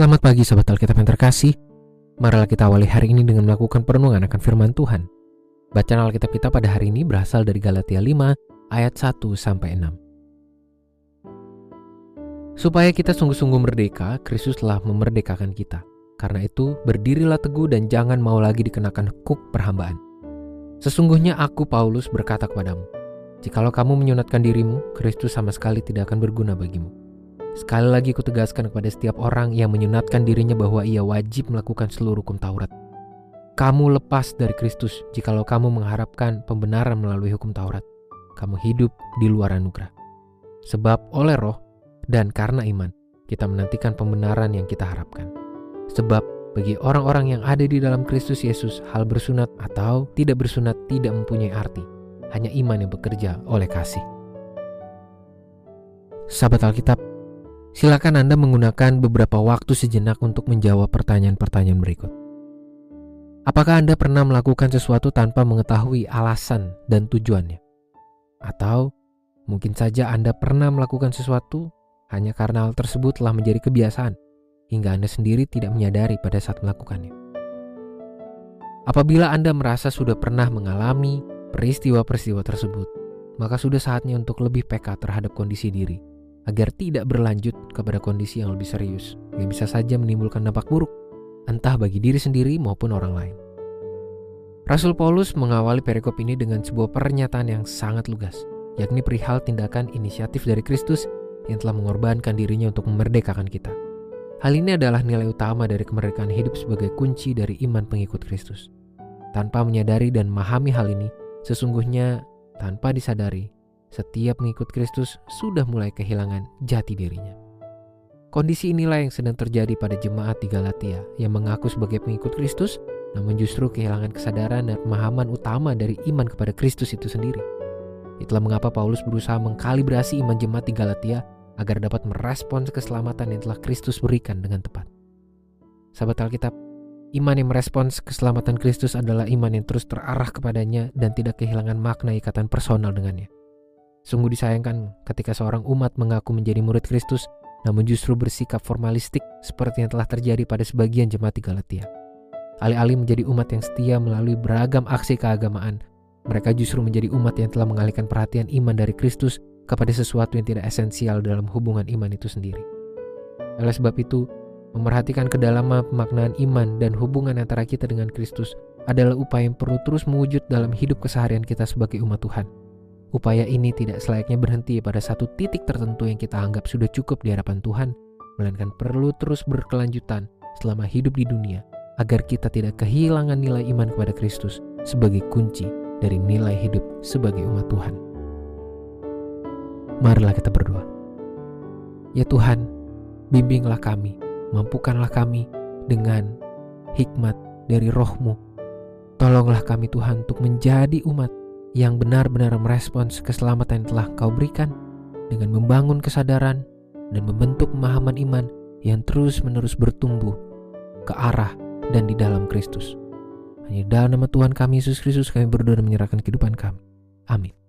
Selamat pagi sahabat Alkitab yang terkasih. Marilah kita awali hari ini dengan melakukan perenungan akan firman Tuhan. Bacaan Alkitab kita pada hari ini berasal dari Galatia 5 ayat 1 sampai 6. Supaya kita sungguh-sungguh merdeka, Kristus telah memerdekakan kita. Karena itu, berdirilah teguh dan jangan mau lagi dikenakan kuk perhambaan. Sesungguhnya aku Paulus berkata kepadamu, jikalau kamu menyunatkan dirimu, Kristus sama sekali tidak akan berguna bagimu. Sekali lagi kutegaskan kepada setiap orang yang menyunatkan dirinya bahwa ia wajib melakukan seluruh hukum Taurat. Kamu lepas dari Kristus jikalau kamu mengharapkan pembenaran melalui hukum Taurat. Kamu hidup di luar anugerah. Sebab oleh roh dan karena iman, kita menantikan pembenaran yang kita harapkan. Sebab bagi orang-orang yang ada di dalam Kristus Yesus, hal bersunat atau tidak bersunat tidak mempunyai arti. Hanya iman yang bekerja oleh kasih. Sahabat Alkitab, Silakan Anda menggunakan beberapa waktu sejenak untuk menjawab pertanyaan-pertanyaan berikut. Apakah Anda pernah melakukan sesuatu tanpa mengetahui alasan dan tujuannya? Atau mungkin saja Anda pernah melakukan sesuatu hanya karena hal tersebut telah menjadi kebiasaan hingga Anda sendiri tidak menyadari pada saat melakukannya. Apabila Anda merasa sudah pernah mengalami peristiwa-peristiwa tersebut, maka sudah saatnya untuk lebih peka terhadap kondisi diri agar tidak berlanjut kepada kondisi yang lebih serius yang bisa saja menimbulkan dampak buruk entah bagi diri sendiri maupun orang lain. Rasul Paulus mengawali perikop ini dengan sebuah pernyataan yang sangat lugas, yakni perihal tindakan inisiatif dari Kristus yang telah mengorbankan dirinya untuk memerdekakan kita. Hal ini adalah nilai utama dari kemerdekaan hidup sebagai kunci dari iman pengikut Kristus. Tanpa menyadari dan memahami hal ini, sesungguhnya tanpa disadari, setiap mengikut Kristus sudah mulai kehilangan jati dirinya. Kondisi inilah yang sedang terjadi pada jemaat di Galatia yang mengaku sebagai pengikut Kristus, namun justru kehilangan kesadaran dan pemahaman utama dari iman kepada Kristus itu sendiri. Itulah mengapa Paulus berusaha mengkalibrasi iman jemaat di Galatia agar dapat merespons keselamatan yang telah Kristus berikan dengan tepat. Sahabat Alkitab, iman yang merespons keselamatan Kristus adalah iman yang terus terarah kepadanya dan tidak kehilangan makna ikatan personal dengannya. Sungguh disayangkan ketika seorang umat mengaku menjadi murid Kristus namun justru bersikap formalistik seperti yang telah terjadi pada sebagian jemaat di Galatia. Alih-alih menjadi umat yang setia melalui beragam aksi keagamaan, mereka justru menjadi umat yang telah mengalihkan perhatian iman dari Kristus kepada sesuatu yang tidak esensial dalam hubungan iman itu sendiri. Oleh sebab itu, memerhatikan kedalaman pemaknaan iman dan hubungan antara kita dengan Kristus adalah upaya yang perlu terus mewujud dalam hidup keseharian kita sebagai umat Tuhan. Upaya ini tidak selayaknya berhenti pada satu titik tertentu yang kita anggap sudah cukup di hadapan Tuhan, melainkan perlu terus berkelanjutan selama hidup di dunia agar kita tidak kehilangan nilai iman kepada Kristus sebagai kunci dari nilai hidup sebagai umat Tuhan. Marilah kita berdoa. Ya Tuhan, bimbinglah kami, mampukanlah kami dengan hikmat dari rohmu. Tolonglah kami Tuhan untuk menjadi umat yang benar-benar merespons keselamatan yang telah kau berikan dengan membangun kesadaran dan membentuk pemahaman iman yang terus-menerus bertumbuh ke arah dan di dalam Kristus. Hanya dalam nama Tuhan kami Yesus Kristus kami berdoa dan menyerahkan kehidupan kami. Amin.